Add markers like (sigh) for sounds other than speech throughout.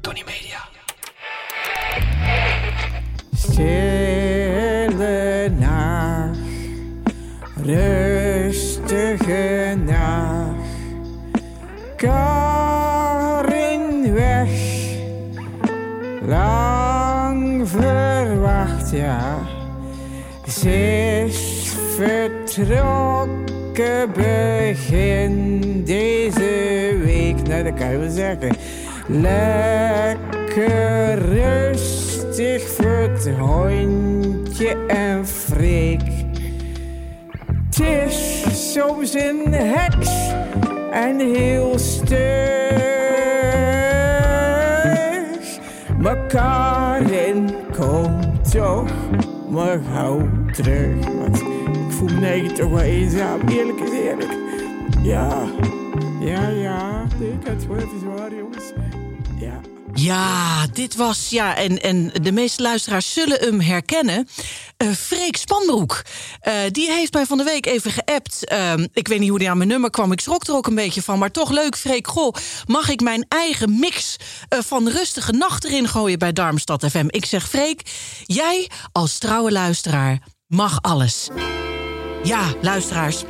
Tony Media. Stille nacht, rustige nacht. Karin weg, lang verwacht, ja. Ze vertrokken begin deze. Nou, dat kan je wel zeggen. Lekker rustig voor het hondje en Freek. Het is soms een heks en heel stug. Maar Karin komt toch maar gauw terug. Want ik voel me eigen toch wel eenzaam, eerlijk is eerlijk. Ja, ja, ja. Ik had het even zwaar, jongens. Ja. Ja, dit was, ja, en, en de meeste luisteraars zullen hem herkennen. Eh Freek Spanbroek. Eh, die heeft mij van de week even geappt. Ehm, ik weet niet hoe die aan mijn nummer kwam. Ik schrok er ook een beetje van. Maar toch leuk, Freek. Goh, mag ik mijn eigen mix eh, van rustige nacht erin gooien bij Darmstad FM? Ik zeg, Freek, jij als trouwe luisteraar mag alles. Ja, luisteraars.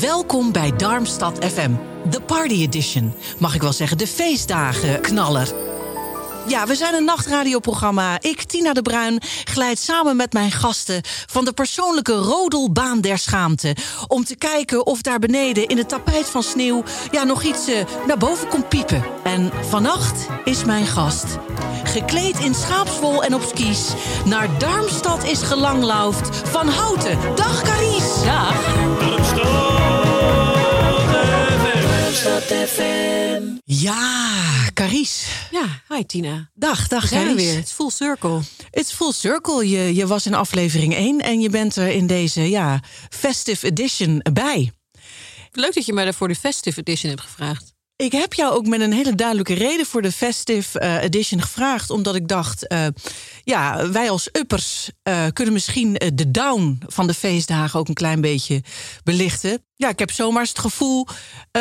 Welkom bij Darmstad FM. De Party Edition. Mag ik wel zeggen, de feestdagen knaller. Ja, we zijn een nachtradioprogramma. Ik, Tina de Bruin, glijd samen met mijn gasten van de persoonlijke rodelbaan der schaamte. Om te kijken of daar beneden in het tapijt van sneeuw ja, nog iets eh, naar boven komt piepen. En vannacht is mijn gast. Gekleed in schaapswol en op skis. Naar Darmstad is gelanglaufd. Van Houten. Dag Carice. Dag. Ja, Carice. Ja, hi Tina. Dag, dag We zijn er Carice. weer. Het is full circle. It's full circle. Je, je was in aflevering 1 en je bent er in deze ja, festive edition bij. Leuk dat je mij daarvoor de festive edition hebt gevraagd. Ik heb jou ook met een hele duidelijke reden voor de festive eh, edition gevraagd. Omdat ik dacht, eh, ja, wij als uppers eh, kunnen misschien de down van de feestdagen ook een klein beetje belichten. Ja, ik heb zomaar het gevoel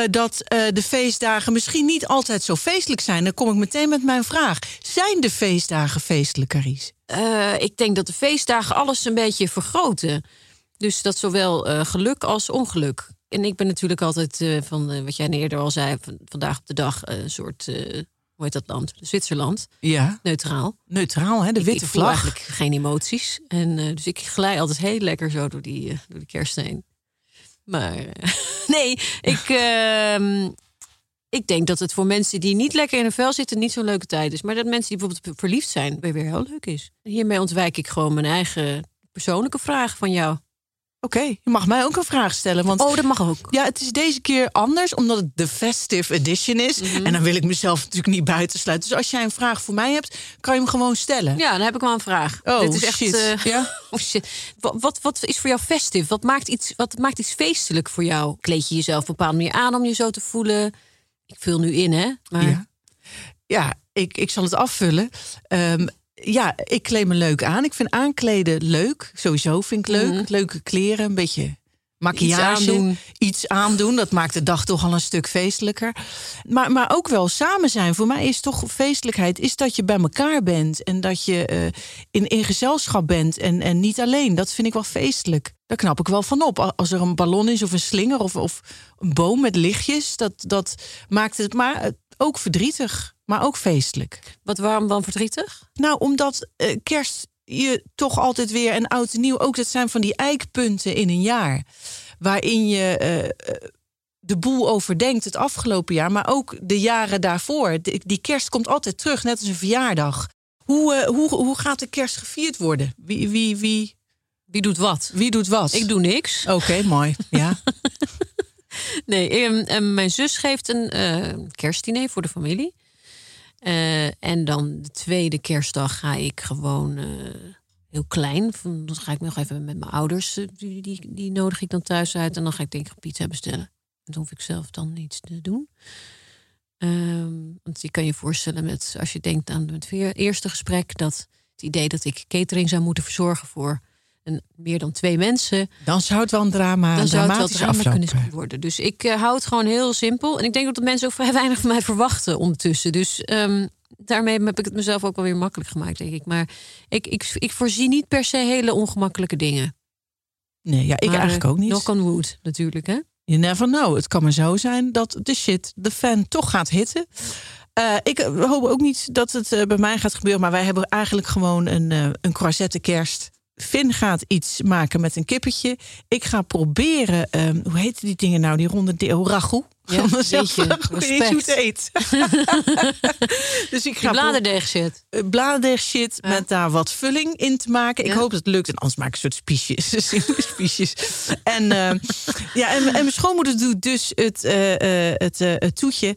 dat de feestdagen misschien niet altijd zo feestelijk zijn. Dan kom ik meteen met mijn vraag. Zijn de feestdagen feestelijk, Carice? Eh, ik denk dat de feestdagen alles een beetje vergroten. Dus dat zowel geluk als ongeluk. En ik ben natuurlijk altijd eh, van eh, wat jij eerder al zei, van, vandaag op de dag eh, een soort, hoe heet dat land? Zwitserland. Ja, Neutraal. neutraal, hè? de witte ik vlag. eigenlijk geen emoties. En, dus ik glij altijd heel lekker zo door die, door die kerst heen. Maar (laughs) nee, ik, ehm, ik denk dat het voor mensen die niet lekker in hun vel zitten niet zo'n leuke tijd is. Maar dat mensen die bijvoorbeeld verliefd zijn, weer weer heel leuk is. Hiermee ontwijk ik gewoon mijn eigen persoonlijke vraag van jou. Oké, je mag mij ook een vraag stellen. Want Oh, dat mag ook. Ja, het is deze keer anders, omdat het de festive edition is. Mhm. En dan wil ik mezelf natuurlijk niet buitensluiten. Dus als jij een vraag voor mij hebt, kan je hem gewoon stellen. Ja, dan heb ik wel een vraag. Oh, Dit is echt, shit. eh, Ja? (laughs) oh shit. Wat, wat, wat is voor jou festive? Wat maakt, iets, wat maakt iets feestelijk voor jou? Kleed je jezelf op een bepaalde manier aan om je zo te voelen? Ik vul nu in, hè? Maar Ja, ja ik, ik zal het afvullen. Ehm, ja, ik kleed me leuk aan. Ik vind aankleden leuk. Sowieso vind ik leuk. Leuke kleren, een beetje maquillage. Mhm. aandoen. Iets aandoen. Dat maakt de dag toch al een stuk feestelijker. Maar, maar ook wel samen zijn. Voor mij is toch feestelijkheid is dat je bij elkaar bent. En dat je eh, in, in gezelschap bent. En, en niet alleen. Dat vind ik wel feestelijk. Daar knap ik wel van op. Als er een ballon is of een slinger of, of een boom met lichtjes. Dat, dat maakt het maar ook verdrietig. Maar ook feestelijk. wat waarom dan verdrietig? Nou, omdat eh, kerst je toch altijd weer en oud en nieuw ook dat zijn van die eikpunten in een jaar. Waarin je eh, eh, de boel overdenkt het afgelopen jaar, maar ook de jaren daarvoor. De- die kerst komt altijd terug, net als een verjaardag. Hoe, hoe, hoe gaat de kerst gevierd worden? Wie, wie, wie, Wie doet wat? wie doet wat? Ik doe niks. Oké, mooi. Ja. (laughs) nee, ehm, ehm, mijn zus geeft een eh, kerstdiner voor de familie. Eh, en dan de tweede kerstdag ga ik gewoon eh, heel klein. Dan ga ik nog even met mijn ouders. Die, die, die nodig ik dan thuis uit. En dan ga ik denk ik pizza bestellen. En dan hoef ik zelf dan niets te doen. Ehm, want je kan je voorstellen met, als je denkt aan het eerste gesprek, dat het idee dat ik catering zou moeten verzorgen voor meer dan twee mensen, Dan zou het wel een drama, dan een zou het wel drama kunnen worden. Dus ik eh, hou het gewoon heel simpel. En ik denk dat de mensen ook vrij weinig van mij verwachten ondertussen. Dus ehm, daarmee heb ik het mezelf ook wel weer makkelijk gemaakt, denk ik. Maar ik, ik, ik voorzie niet per se hele ongemakkelijke dingen. Nee, ja, ik Maar, eigenlijk eh, ook niet. Knock on wood, natuurlijk, hè? You never know. Het kan maar zo zijn dat de shit, de fan, toch gaat hitten. Eh, ik hoop ook niet dat het bij mij gaat gebeuren. Maar wij hebben eigenlijk gewoon een, eh een croisette kerst. Finn gaat iets maken met een kippetje. Ik ga proberen, ehm, hoe heet die dingen nou? Die ronde de- oh, ragout. Ja, Om mezelf in (laughs) hoe het heet. (laughs) dus ik ga bladerdeeg zit. eh, bladerdeeg shit Ja. met daar wat vulling in te maken. Ik Ja. hoop dat het lukt. En anders maak ik een soort spiesjes. (laughs) Spiesjes. En, eh, ja, en, en mijn schoonmoeder doet dus het, eh, het, het toetje.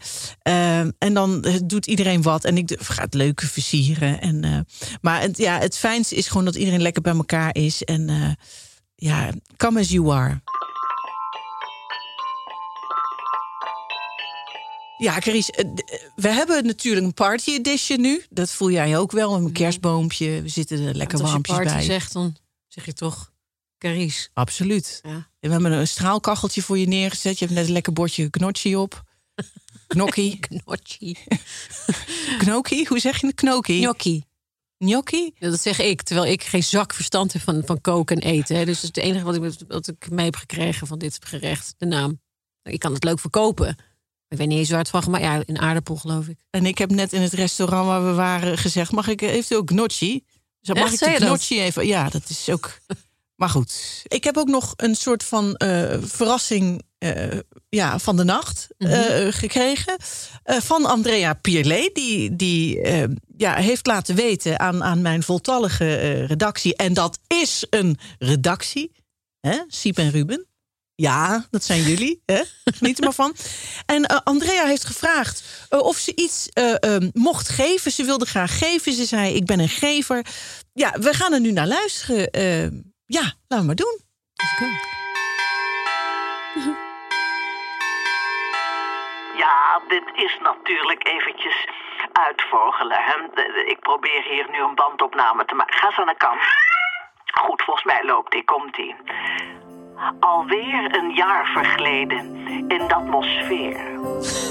En dan doet iedereen wat. En ik ga het leuke versieren. En, maar het, ja, het fijnste is gewoon dat iedereen lekker bij elkaar is. En ja, come as you are. Ja, Carice, eh, eh, we hebben natuurlijk een party edition nu. Dat voel jij ook wel. Een kerstboompje. We zitten er lekker Want als je warmpjes party bij. zegt, dan zeg je toch Carice. Absoluut. Ja. En we hebben een straalkacheltje voor je neergezet. Je hebt net een lekker bordje gnocchi op. Gnocchi. Gnocchi. Gnocchi? Hoe zeg je het? Gnocchi? Gnocchi. Gnocchi? Ja, dat zeg ik, terwijl ik geen zak verstand heb van, van koken en eten. Hè. Dus dat is het enige wat ik, wat ik mee heb gekregen van dit gerecht, de naam. Ik kan het leuk verkopen. Ik weet niet eens waar het van gemaakt Ja, in aardappel geloof ik. En ik heb net in het restaurant waar we waren gezegd... mag ik eventueel gnocchi? Dus mag Echt, ik de dat? gnocchi even... Ja, dat is ook... Maar goed, ik heb ook nog een soort van eh, verrassing eh, ja, van de nacht Mhm. eh, gekregen. eh, van Andrea Pierlet. Die, die ja, heeft laten weten aan, aan mijn voltallige redactie. En dat is een redactie. Hè? Siep en Ruben. Ja, dat zijn jullie. Hè? Geniet er maar van. En eh, Andrea heeft gevraagd eh, of ze iets eh, ehm, mocht geven. Ze wilde graag geven. Ze zei, ik ben een gever. Ja, we gaan er nu naar luisteren. Eh, ja, laten we maar doen. Ja, dit is natuurlijk eventjes uitvogelen. Hè? Ik probeer hier nu een bandopname te maken. Ga eens aan de kant. Goed, volgens mij loopt die. Komt-ie. Alweer een jaar vergleden in de atmosfeer.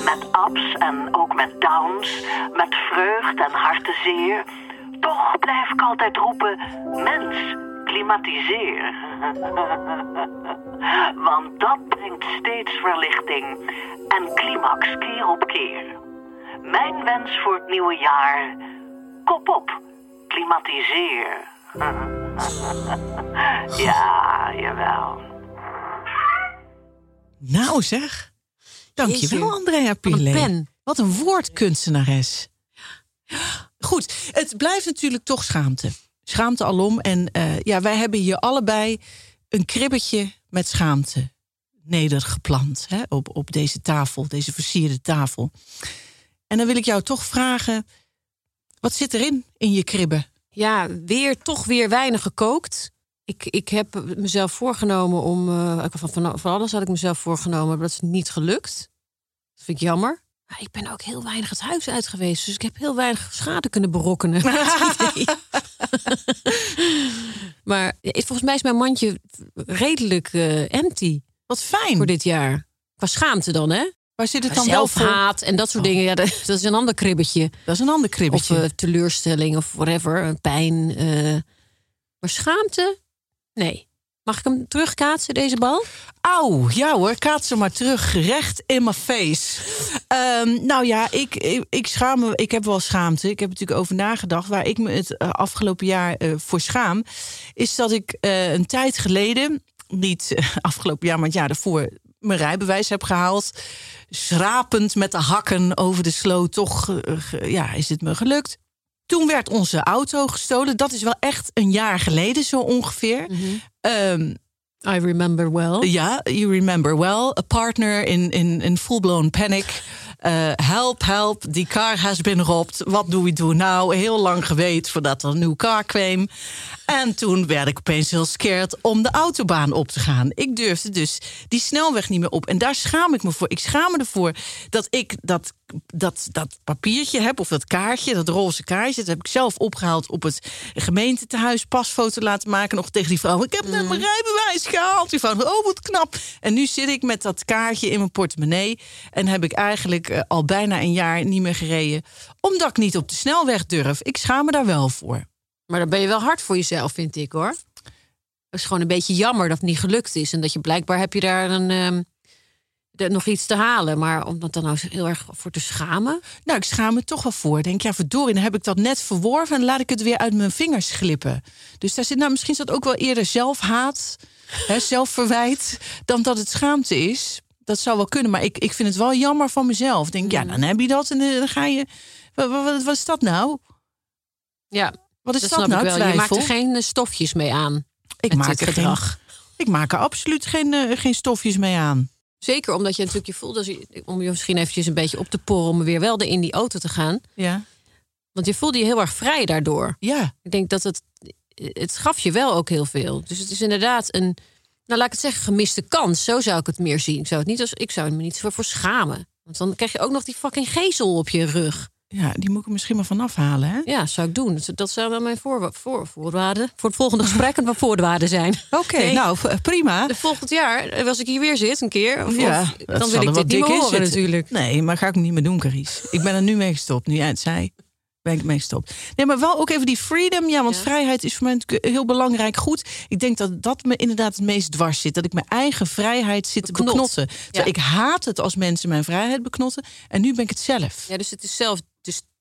Met ups en ook met downs. Met vreugd en hartezeer. Toch blijf ik altijd roepen... Mens, klimatiseer. (laughs) Want dat brengt steeds verlichting en climax keer op keer. Mijn wens voor het nieuwe jaar: kop op, klimatiseer. (laughs) ja, jawel. Nou zeg. Dankjewel, Jeetje. Andrea Een Pierlet. pen. Wat een woordkunstenares. Goed, het blijft natuurlijk toch schaamte. Schaamte alom. En eh, ja, wij hebben hier allebei een kribbetje met schaamte nedergeplant. Hè, op, op deze tafel, deze versierde tafel. En dan wil ik jou toch vragen... wat zit erin, in je kribben? Ja, weer toch weer weinig gekookt. Ik, ik heb mezelf voorgenomen om. eh, van, van, van alles had ik mezelf voorgenomen, maar dat is niet gelukt. Dat vind ik jammer. Maar ik ben ook heel weinig het huis uit geweest. Dus ik heb heel weinig schade kunnen berokkenen. (laughs) Maar volgens mij is mijn mandje redelijk eh, empty Wat fijn. voor dit jaar. Qua schaamte dan, hè? Waar zit het dan? Zelfhaat en dat soort dingen. Ja, dat, dat is een ander kribbetje. Dat is een ander Of kribbetje. eh, teleurstelling of whatever, pijn. maar schaamte? Nee. Mag ik hem terugkaatsen, deze bal? Auw, ja hoor, kaats hem maar terug, recht in mijn face. Ehm, nou ja, ik, ik, schaam me, ik heb wel schaamte. Ik heb natuurlijk over nagedacht. Waar ik me het eh, afgelopen jaar eh, voor schaam, is dat ik eh, een tijd geleden, niet (laughs) afgelopen jaar, maar het jaar daarvoor, mijn rijbewijs heb gehaald. Schrapend met de hakken over de sloot, toch ja, is het me gelukt. Toen werd onze auto gestolen. Dat is wel echt een jaar geleden, zo ongeveer. Ehm, I remember well. Ja, you remember well. A partner in, in, in full-blown panic. Uh, help, help, die car has been robbed. Wat doe we doen nou? Heel lang geweten voordat er een nieuw car kwam. En toen werd ik opeens heel scared om de autobaan op te gaan. Ik durfde dus die snelweg niet meer op. En daar schaam ik me voor. Ik schaam me ervoor dat ik dat, dat, dat papiertje heb, of dat kaartje, dat roze kaartje. Dat heb ik zelf opgehaald op het gemeentetehuis. Pasfoto laten maken. Nog tegen die vrouw. Ik heb net mijn rijbewijs gehaald. Die vrouw, oh wat knap. En nu zit ik met dat kaartje in mijn portemonnee. En heb ik eigenlijk uh, al bijna een jaar niet meer gereden. Omdat ik niet op de snelweg durf. Ik schaam me daar wel voor. Maar dan ben je wel hard voor jezelf, vind ik hoor. Het is gewoon een beetje jammer dat het niet gelukt is. En dat je blijkbaar heb je daar een, um, de, nog iets te halen. Maar om dat dan nou heel erg voor te schamen. Nou, ik schaam me toch wel voor. Denk, ja, verdorie, dan heb ik dat net verworven en laat ik het weer uit mijn vingers glippen. Dus daar zit nou misschien is dat ook wel eerder zelfhaat, hè, zelfverwijt, dan dat het schaamte is. Dat zou wel kunnen, maar ik, ik vind het wel jammer van mezelf. Denk, ja, dan heb je dat en dan ga je. Wat, wat, wat is dat nou? Ja, Wat is dat, dat, nou? ik wel. Je maakt er geen eh, stofjes mee aan. ik maak er gedrag. Geen, ik maak er absoluut geen, eh, geen stofjes mee aan. Zeker omdat je natuurlijk je voelt, als je, om je misschien eventjes een beetje op te porren om weer wel in die auto te gaan. Ja. Want je voelde je heel erg vrij daardoor. Ja. Ik denk dat het, het gaf je wel ook heel veel. Dus het is inderdaad een, nou laat ik het zeggen, gemiste kans. Zo zou ik het meer zien. Ik zou, het niet als, ik zou er me niet zo voor schamen. Want dan krijg je ook nog die fucking gezel op je rug. ja, die moet ik misschien maar vanaf halen. Hè? Ja, zou ik doen. Dat- zou wel mijn voor, voor, voorwaarden voor het volgende gesprek een (laughs) voorwaarden zijn. Oké, (laughs) Nee. nou prima. De volgend jaar, eh, als ik hier weer zit, een keer, of, Ja, of- dan wil ik dit niet meer horen natuurlijk. Nee, maar ga ik niet meer doen, Carice. Ik ben er nu mee gestopt. Nu jij het zei, ben ik mee gestopt. Nee, maar wel ook even die freedom. Ja, want Ja. vrijheid is voor mij natuurlijk heel belangrijk goed. Ik denk dat dat me inderdaad het meest dwars zit. Dat ik mijn eigen vrijheid zit te Beknot. beknotten. Terwijl Ik haat het als mensen mijn vrijheid beknotten. En nu ben ik het zelf. Ja, dus het is zelf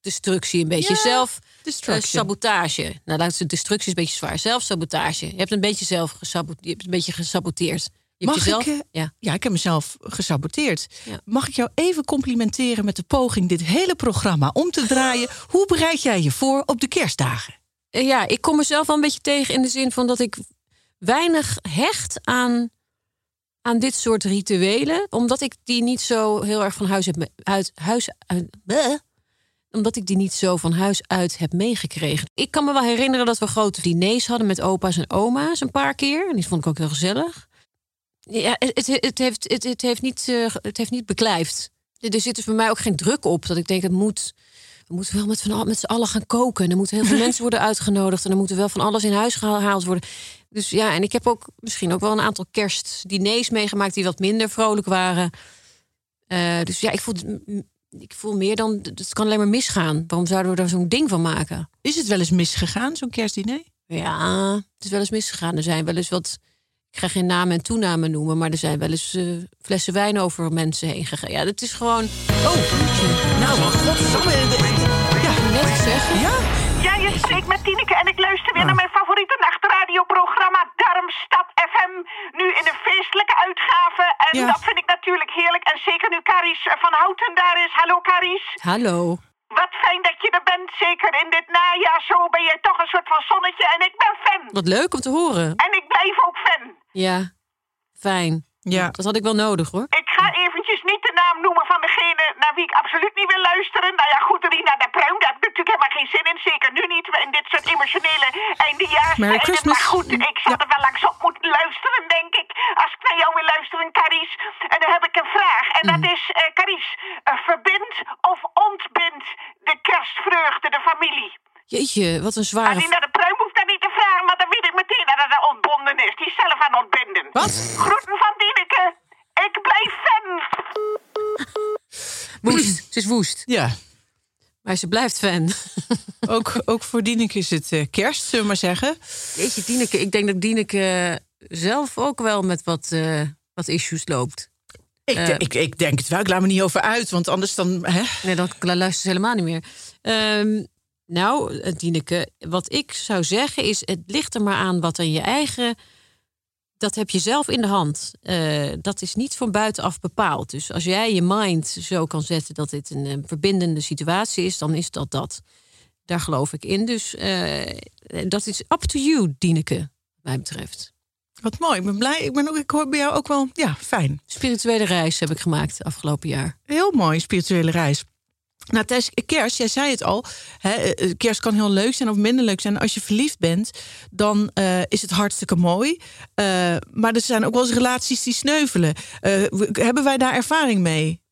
destructie een beetje. Ja, zelf destruction. sabotage. Nou, laat het destructie is een beetje zwaar. Zelfsabotage. Je hebt een beetje zelf gesaboteerd. Je hebt een beetje gesaboteerd. Je Mag jezelf, ik, eh, ja. Ja, ik heb mezelf gesaboteerd. Ja. Mag ik jou even complimenteren met de poging dit hele programma om te draaien? (laughs) Hoe bereid jij je voor op de kerstdagen? Eh, ja, ik kom mezelf wel een beetje tegen in de zin van dat ik weinig hecht aan, aan dit soort rituelen. Omdat ik die niet zo heel erg van huis heb... Uit, huis uit, bleh. omdat ik die niet zo van huis uit heb meegekregen. Ik kan me wel herinneren dat we grote diners hadden met opa's en oma's een paar keer. En die vond ik ook heel gezellig. Ja, het, het, heeft, het, het, heeft niet, eh, het heeft niet beklijft. Er zit dus bij mij ook geen druk op dat ik denk het moet... We moeten wel met, van, met z'n allen gaan koken. En er moeten heel veel (laughs) mensen worden uitgenodigd. En er moeten wel van alles in huis gehaald worden. Dus ja, en ik heb ook misschien ook wel een aantal kerstdiners meegemaakt... die wat minder vrolijk waren. Eh, dus ja, ik voel, ik voel meer dan... Het kan alleen maar misgaan. Waarom zouden we daar zo'n ding van maken? Is het wel eens misgegaan, zo'n kerstdiner? Ja, het is wel eens misgegaan. Er zijn wel eens wat... Ik ga geen namen en toenamen noemen... maar er zijn wel eens eh, flessen wijn over mensen heen gegaan. Ja, dat is gewoon... Oh, nou, godsamme. Ja, Net zeggen. ja. Ja, je spreekt met Tineke en ik luister weer naar mijn favoriete nachtradioprogramma Darmstad FM. Nu in een feestelijke uitgave. En Ja. dat vind ik natuurlijk heerlijk. En zeker nu Caries van Houten daar is. Hallo Caries. Hallo. Wat fijn dat je er bent. Zeker in dit najaar. Zo ben jij toch een soort van zonnetje. En ik ben fan. Wat leuk om te horen. En ik blijf ook fan. Ja, fijn. Ja. Dat had ik wel nodig hoor. Ik ga eventjes niet de naam noemen van degene naar wie ik absoluut niet wil luisteren. Nou ja, goed, Rina de Pruim, daar heb ik natuurlijk helemaal geen zin in. Zeker nu niet, in dit soort emotionele eindejaars. Merry Christmas. Maar goed, ik Ja. er wel langs op moeten luisteren, denk ik. Als ik naar jou wil luisteren, Caries. En dan heb ik een vraag. En dat Mm. is, eh Caries, eh, verbind of ontbind de kerstvreugde, de familie? Jeetje, wat een Maar zware... die naar de Pruim hoeft dat niet te vragen, maar dan weet ik meteen dat het ontbonden is. Die is zelf aan het ontbinden. Wat? Groeten van Dieneke. Ik blijf fan. Woest. Ze is woest. Ja, Maar ze blijft fan. (laughs) ook, ook voor Dieneke is het eh, kerst, zullen we maar zeggen. Jeetje, Dieneke. Ik denk dat Dieneke zelf ook wel met wat, eh, wat issues loopt. Ik, Eh. ik, ik denk het wel, ik laat me niet over uit, want anders dan... Hè? Nee, dan luistert ze helemaal niet meer. Ehm, nou, eh, Dieneke, wat ik zou zeggen is... het ligt er maar aan wat aan je eigen... Dat heb je zelf in de hand. Eh, dat is niet van buitenaf bepaald. Dus als jij je mind zo kan zetten dat dit een, eh, verbindende situatie is... dan is dat dat. Daar geloof ik in. Dus eh, dat is up to you, Dieneke, wat mij betreft. Wat mooi. Ik ben blij. Ik, ben ook, ik hoor bij jou ook wel, ja, fijn. Spirituele reis heb ik gemaakt afgelopen jaar. Heel mooi, spirituele reis. Nou, tijdens kerst, jij zei het al. Hè, eh, kerst kan heel leuk zijn of minder leuk zijn. Als je verliefd bent, dan eh, is het hartstikke mooi. Eh, maar er zijn ook wel eens relaties die sneuvelen. Eh, hebben wij daar ervaring mee?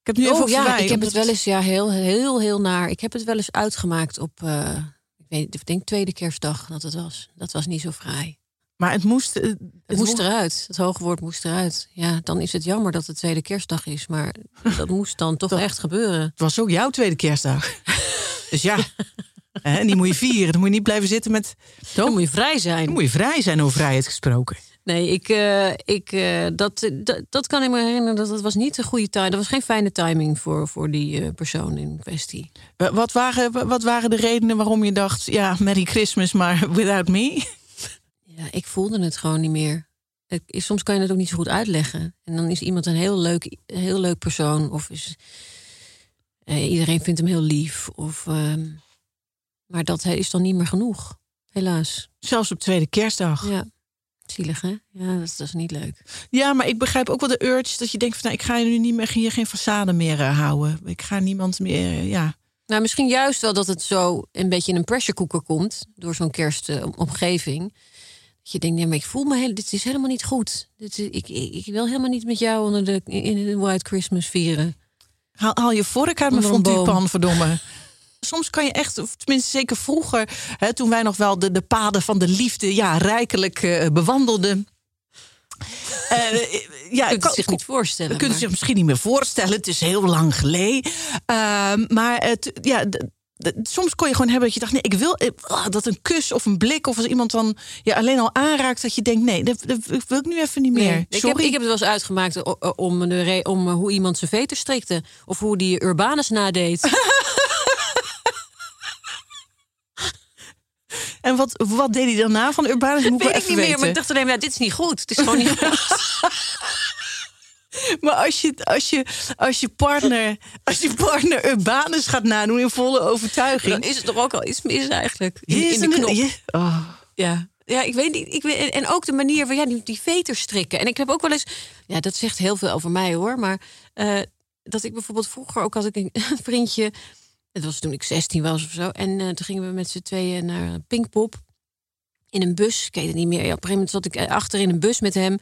Ik heb nu Oh ja, ik heb het wel eens ja, heel, heel, heel naar. Ik heb het wel eens uitgemaakt op, eh, ik weet, ik denk tweede kerstdag dat het was. Dat was niet zo fraai. Maar het moest... eh, Het moest eruit. Het hoge woord moest eruit. Ja, dan is het jammer dat het tweede kerstdag is. Maar (laughs) dat moest dan toch echt gebeuren. Het was ook jouw tweede kerstdag. (laughs) dus ja, en die moet je vieren. Dan moet je niet blijven zitten met... Dan moet je vrij zijn. Dan moet je vrij zijn over vrijheid gesproken. Nee, ik, eh, ik, eh, dat, dat, dat kan ik me herinneren. Dat, dat was niet de goede timing. Dat was geen fijne timing voor, voor die persoon in kwestie. Wa- Wat waren, wat waren de redenen waarom je dacht... ja, Merry Christmas, maar without me? Ja, ik voelde het gewoon niet meer. Ik, soms kan je het ook niet zo goed uitleggen. En dan is iemand een heel leuk, heel leuk persoon. Of is, eh, iedereen vindt hem heel lief. Of, ehm, maar dat is dan niet meer genoeg. Helaas. Zelfs op tweede kerstdag. Ja. Zielig, hè? Ja, dat, is- dat is niet leuk. Ja, maar ik begrijp ook wel de urge dat je denkt van... nou, ik ga nu niet meer, hier geen façade meer eh, houden. Ik ga niemand meer, eh, ja... Nou, misschien juist wel dat het zo een beetje in een pressure cooker komt. Door zo'n kerstomgeving. Je denkt, nee, maar ik voel me heel, dit is helemaal niet goed. Dit is, ik, ik, wil helemaal niet met jou onder de, in de White Christmas vieren. Haal, haal je vork uit mijn fonduurpan, verdomme. (laughs) Soms kan je echt, of tenminste zeker vroeger... Hè, toen wij nog wel de, de paden van de liefde ja, rijkelijk eh, bewandelden... Eh, (laughs) ja, Je kunt kan- het zich niet voorstellen. Maar- zich misschien niet meer voorstellen. Het is heel lang geleden. Ehm, maar het, ja, soms kon je gewoon hebben dat je dacht... nee, ik wil eh, ah, dat een kus of een blik... of als iemand dan je alleen al aanraakt... dat je denkt, nee, dat, dat wil ik nu even niet meer. Nee, ik, heb, ik heb het wel eens uitgemaakt o- o- om, de om eh, hoe iemand zijn veter strikte. Of hoe die Urbanus nadeed. (laughs) En wat, wat deed hij daarna van Urbanus? Moet ik Weet ik niet meer, maar ik dacht alleen, nou, dit is niet goed. Het is gewoon niet (laughs) goed. (laughs) Maar als je, als je, als je partner, als je partner Urbanus gaat nadoen in volle overtuiging. Dan is het toch ook al iets mis eigenlijk. In, de een- knop. je- oh. Ja. Ja, ik weet niet. Ik weet, en ook de manier van ja, die, die veters strikken. En ik heb ook wel eens. Ja, dat zegt heel veel over mij hoor. Maar eh, dat ik bijvoorbeeld vroeger ook had ik een (laughs) vriendje. Het was toen ik 16 was of zo. En eh, toen gingen we met z'n tweeën naar Pinkpop. In een bus. Ik weet het niet meer. Ja, op een gegeven moment zat ik eh, achter in een bus met hem.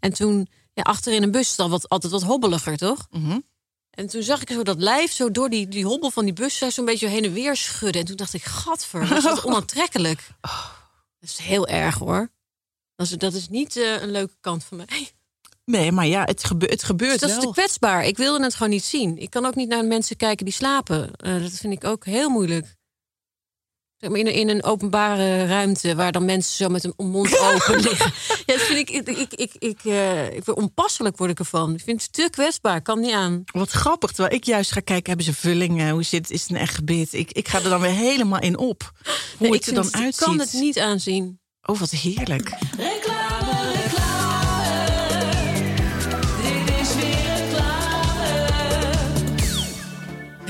En toen, ja, achter in een bus is dan wat, altijd wat hobbeliger, toch? Mhm. En toen zag ik zo dat lijf zo door die, die hobbel van die bus zo zo'n beetje heen en weer schudden. En toen dacht ik, gadver, wat is (laughs) dat onaantrekkelijk. Dat is heel erg hoor. Dat is, dat is niet eh, een leuke kant van mij. Nee, maar ja, het, gebe het gebeurt Dus dat is te kwetsbaar. Ik wilde het gewoon niet zien. Ik kan ook niet naar mensen kijken die slapen. Eh, dat vind ik ook heel moeilijk. Zeg maar in, een, in een openbare ruimte waar dan mensen zo met een mond (laughs) open liggen. Ja, dat vind ik, ik, ik, ik, ik, eh, ik word onpasselijk word ik ervan. Ik vind het te kwetsbaar. Kan niet aan. Wat grappig, terwijl ik juist ga kijken, hebben ze vulling? eh, hoe zit het? Is het een echt gebit? Ik, ik ga er dan weer helemaal in op. Hoe Nee, het ik er dan het- uitziet. Ik kan het niet aanzien. Oh, wat heerlijk.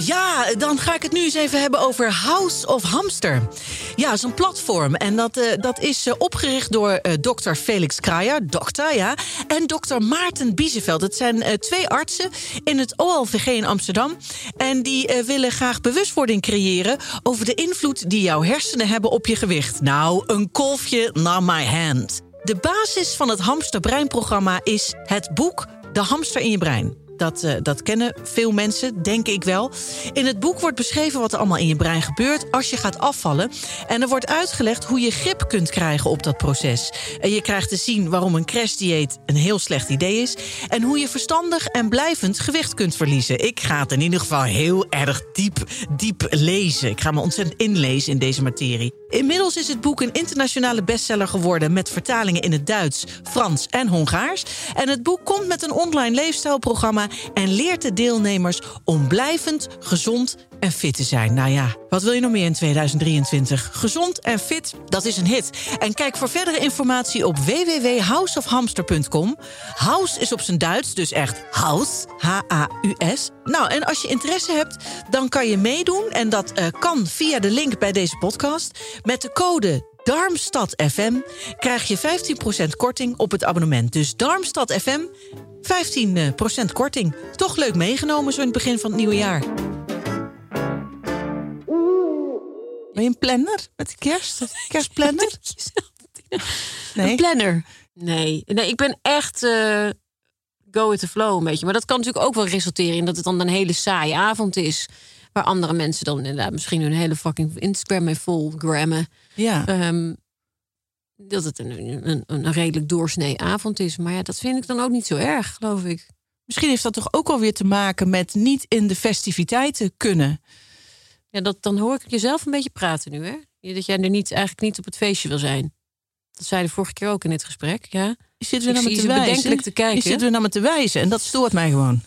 Ja, dan ga ik het nu eens even hebben over House of Hamster. Ja, dat is een platform. En dat, eh, dat is eh, opgericht door eh, dokter Felix Kraaier, dokter, ja. En dokter Maarten Bieseveld. Het zijn twee artsen in het OLVG in Amsterdam. En die willen graag bewustwording creëren... over de invloed die jouw hersenen hebben op je gewicht. Nou, een kolfje naar my hand. De basis van het hamsterbreinprogramma is het boek De hamster in je brein. Dat, eh, dat kennen veel mensen, denk ik wel. In het boek wordt beschreven wat er allemaal in je brein gebeurt als je gaat afvallen. En er wordt uitgelegd hoe je grip kunt krijgen op dat proces. En je krijgt te zien waarom een crashdieet een heel slecht idee is. En hoe je verstandig en blijvend gewicht kunt verliezen. Ik ga het in ieder geval heel erg diep, diep lezen. Ik ga me ontzettend inlezen in deze materie. Inmiddels is het boek een internationale bestseller geworden... met vertalingen in het Duits, Frans en Hongaars. En het boek komt met een online leefstijlprogramma... en leert de deelnemers om blijvend, gezond en fit te zijn. Nou ja, wat wil je nog meer in 2023? Gezond en fit, dat is een hit. En kijk voor verdere informatie op www.houseofhamster.com. House is op zijn Duits, dus echt house, H-A-U-S. Nou, en als je interesse hebt, dan kan je meedoen. En dat eh, kan via de link bij deze podcast. Met de code Darmstad FM krijg je 15% korting op het abonnement. Dus Darmstad FM, 15% korting. Toch leuk meegenomen zo in het begin van het nieuwe jaar. Ben je een planner met de kerst? Kerstplanner? (laughs) Nee. Een planner. Nee. nee, ik ben echt eh, go with the flow een beetje. Maar dat kan natuurlijk ook wel resulteren in dat het dan een hele saaie avond is. Waar andere mensen dan inderdaad misschien hun hele fucking Instagram mee vol grammen. Ja. Ehm, dat het een, een, een redelijk doorsnee avond is. Maar ja, dat vind ik dan ook niet zo erg, geloof ik. Misschien heeft dat toch ook alweer te maken met niet in de festiviteiten kunnen. Ja, dat, dan hoor ik jezelf een beetje praten nu, hè? Dat jij er niet, eigenlijk niet op het feestje wil zijn. Dat zei de vorige keer ook in dit gesprek, ja. Je zit weer naar me te ze wijzen. Je zit weer naar me te wijzen en dat stoort mij gewoon.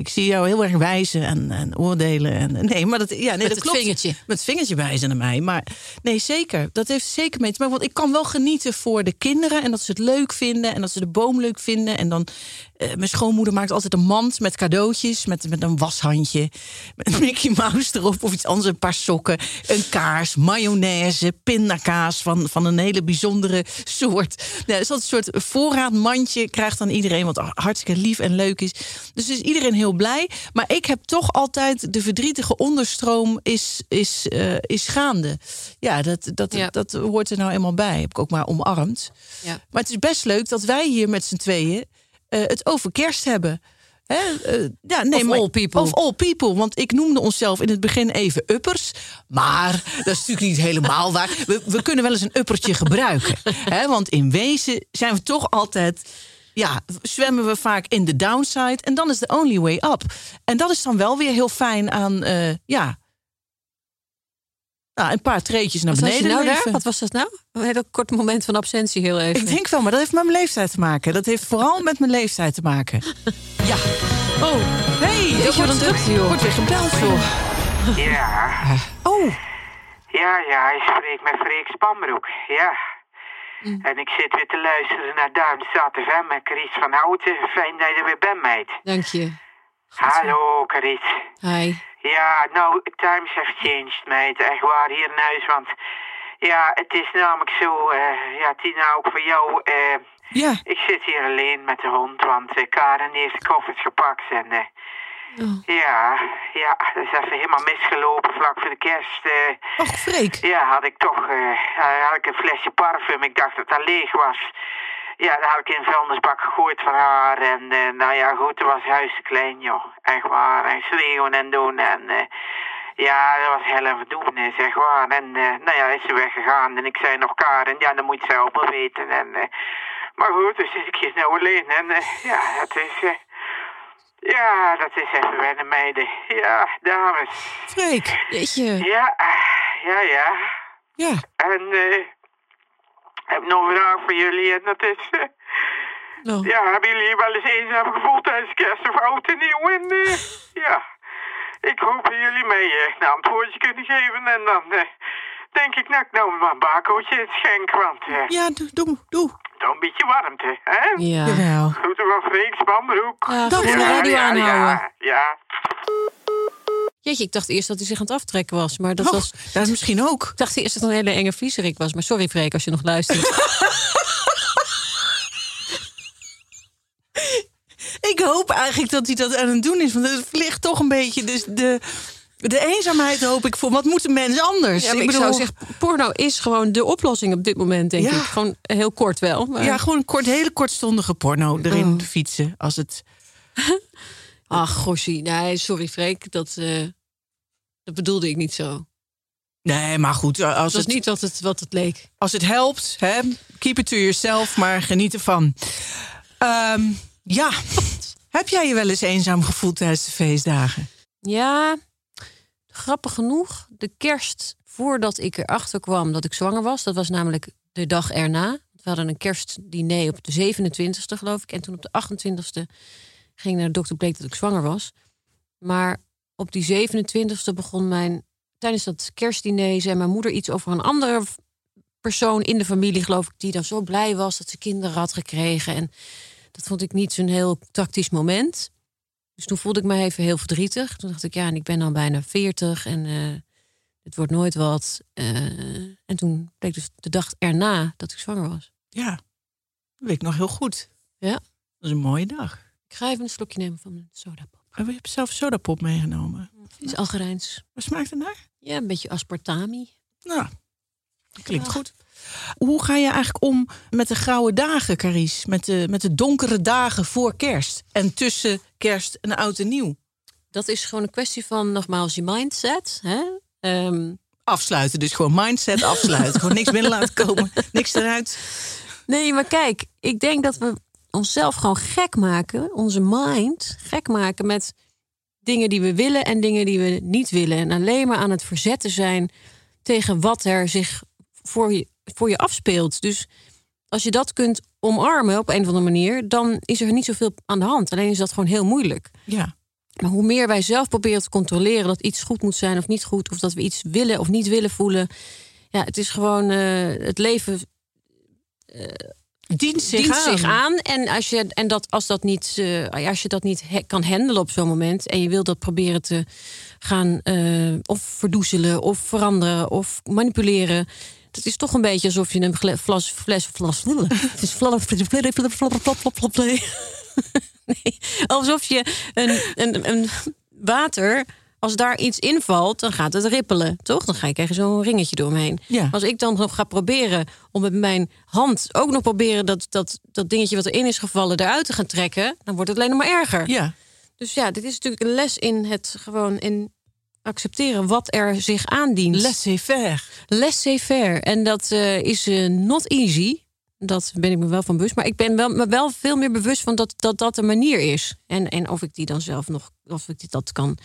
Ik zie jou heel erg wijzen en, en oordelen. En, nee, maar dat, ja, nee, Met dat het klopt. vingertje. Met het vingertje wijzen naar mij. Maar nee, zeker. Dat heeft zeker mee te maken. Want ik kan wel genieten voor de kinderen. En dat ze het leuk vinden. En dat ze de boom leuk vinden. En dan, eh, mijn schoonmoeder maakt altijd een mand met cadeautjes. Met, met een washandje. Met een Mickey Mouse erop. Of iets anders. Een paar sokken. Een kaars. Mayonaise. Pindakaas van, van een hele bijzondere soort. Nee, dus dat een soort voorraadmandje krijgt dan iedereen. Wat hartstikke lief en leuk is. Dus is iedereen heel blij. Maar ik heb toch altijd de verdrietige onderstroom is, is, eh, is gaande. Ja, dat, dat, Ja. dat hoort er nou eenmaal bij. Heb ik ook maar omarmd. Ja. Maar het is best leuk dat wij hier met z'n tweeën eh, het over kerst hebben. Hè? eh, ja, nee, Of maar- all people. Of all people. Want ik noemde onszelf in het begin even uppers. Maar dat is natuurlijk niet helemaal waar. We, we kunnen wel eens een uppertje gebruiken. (laughs) Hè? Want in wezen zijn we toch altijd... Ja, zwemmen we vaak in de downside. En dan is the only way up. En dat is dan wel weer heel fijn aan... eh, ja, nou, een paar treetjes naar Wat was je beneden nou daar? Wat was dat nou? Een heel kort moment van absentie, heel even. Ik denk wel, maar dat heeft met mijn leeftijd te maken. Dat heeft vooral met mijn leeftijd te maken. (laughs) Ja. Oh, hey, er wat een drukte, joh. wordt weer gebeld, joh. Ja, Oh, ja, ja, hij spreekt met Freek Spanbroek, ja. Mm. En ik zit weer te luisteren naar Duimstad FM met Carice van Houten. Fijn dat je er weer bent, meid. Dank je. Hallo, Carice. Hi. Ja, nou, times have changed, meid. Echt waar, hier in huis, want... Ja, het is namelijk zo, eh, ja, Tina, ook voor jou. eh, ja. ik zit hier alleen met de hond, want eh, Karen heeft de koffers gepakt en... eh, Oh. Ja, ja, dat is even helemaal misgelopen vlak voor de kerst. eh. Och, Freek. ja, had ik toch eh, ja, had ik een flesje parfum. Ik dacht dat dat leeg was. Ja, dat had ik in een vuilnisbak gegooid van haar. En eh, nou ja, goed, toen was huis te klein, joh. Echt waar. En schreeuwen en doen. En eh, ja, dat was heel doen, eh, zeg waar. En eh, nou ja, is ze weggegaan. En ik zei nog Karen, ja, dat moet je zelf maar weten. En, eh, maar goed, dus zit ik hier nou alleen. En eh, ja, het is... ja, dat is even wennen, meiden. Ja, dames. Freek. Jeetje. Ja, ja, ja. Ja. En eh, ik heb nog een vraag voor jullie en dat is... Nou, ja, hebben jullie je wel eens eenzaam gevoeld tijdens kerst of oud en nieuw? En eh, ja, ik hoop dat jullie mij eh, een antwoordje kunnen geven. En dan eh, denk ik, nou, ik nou maar een bakootje schenk, want ja, doe, doe, doe. Toch een beetje warmte, hè? Ja. Jawel. Groeten van Freek Spanbroek. Ja, Dag, ja, radio ja, aanhouden. ja, ja. Jeetje, ik dacht eerst dat hij zich aan het aftrekken was. Maar dat Och, was... dat is misschien ook. Ik dacht eerst dat het een hele enge vliezerik was. Maar sorry, Freek, als je nog luistert. (laughs) Ik hoop eigenlijk dat hij dat aan het doen is. Want het ligt toch een beetje... Dus de, de eenzaamheid hoop ik voor. Wat moet een mens anders? Ja, ik, zou zeggen, porno is gewoon de oplossing op dit moment, denk Ja. ik. Gewoon heel kort wel. Maar... Ja, gewoon een kort, hele kortstondige porno erin Oh. fietsen. Als het... (laughs) Ach, gossie. Nee, sorry, Freek. Dat, eh, dat bedoelde ik niet zo. Nee, maar goed. Als Dat het, niet wat het, wat het leek. als het helpt, hè, keep it to yourself, maar geniet ervan. Ehm, ja, (laughs) heb jij je wel eens eenzaam gevoeld tijdens de feestdagen? Ja, grappig genoeg. De kerst voordat ik erachter kwam dat ik zwanger was. Dat was namelijk de dag erna. We hadden een kerstdiner op de 27e, geloof ik. En toen op de 28e ging naar de dokter, bleek dat ik zwanger was. Maar op die 27e begon mijn... Tijdens dat kerstdiner zei mijn moeder iets over een andere persoon in de familie, geloof ik... die dan zo blij was dat ze kinderen had gekregen. En dat vond ik niet zo'n heel tactisch moment. Dus toen voelde ik me even heel verdrietig. Toen dacht ik, ja, en ik ben al bijna 40 en eh, het wordt nooit wat. Eh, en toen bleek dus de dag erna dat ik zwanger was. Ja, dat weet ik nog heel goed. Ja. Dat is een mooie dag. Ik ga even een slokje nemen van mijn sodapop. Oh, je hebt zelf sodapop meegenomen. Het is Algerijns. Waar smaakt het naar? Ja, een beetje aspartami. Nou, klinkt goed. Hoe ga je eigenlijk om met de grauwe dagen, Caries? Met de, met de donkere dagen voor kerst en tussen kerst en oud en nieuw? Dat is gewoon een kwestie van nogmaals je mindset. Hè? Ehm, Afsluiten, dus gewoon mindset afsluiten. gewoon niks binnen laten komen, niks eruit. nee, maar kijk, ik denk dat we onszelf gewoon gek maken, onze mind gek maken met dingen die we willen en dingen die we niet willen. En alleen maar aan het verzetten zijn tegen wat er zich voor je, voor je afspeelt. Dus als je dat kunt omarmen op een of andere manier, dan is er niet zoveel aan de hand. Alleen is dat gewoon heel moeilijk. Ja, Maar hoe meer wij zelf proberen te controleren dat iets goed moet zijn of niet goed, of dat we iets willen of niet willen voelen. Ja, het is gewoon eh, het leven dient zich dient aan. zich aan. En, als je, en dat, als, dat niet, eh, als je dat niet he- kan handelen op zo'n moment. en je wil dat proberen te gaan of verdoezelen of veranderen of manipuleren. Dat is toch een beetje alsof je een fles. fles, fles (laughs) het is nee, alsof je een, een, een water. Als daar iets invalt, dan gaat het rippelen, toch? Dan ga je krijgen zo'n ringetje door me heen. Ja. Als ik dan nog ga proberen om met mijn hand ook nog proberen dat, dat, dat dingetje wat erin is gevallen eruit te gaan trekken, dan wordt het alleen nog maar erger. Ja, Dus ja, dit is natuurlijk een les in het gewoon in accepteren wat er zich aandient. laissez-faire. Laissez-faire. En dat eh, is eh, not easy. Dat ben ik me wel van bewust. Maar ik ben wel, me wel veel meer bewust van dat dat, dat een manier is. En, en of ik die dan zelf nog, of ik dat kan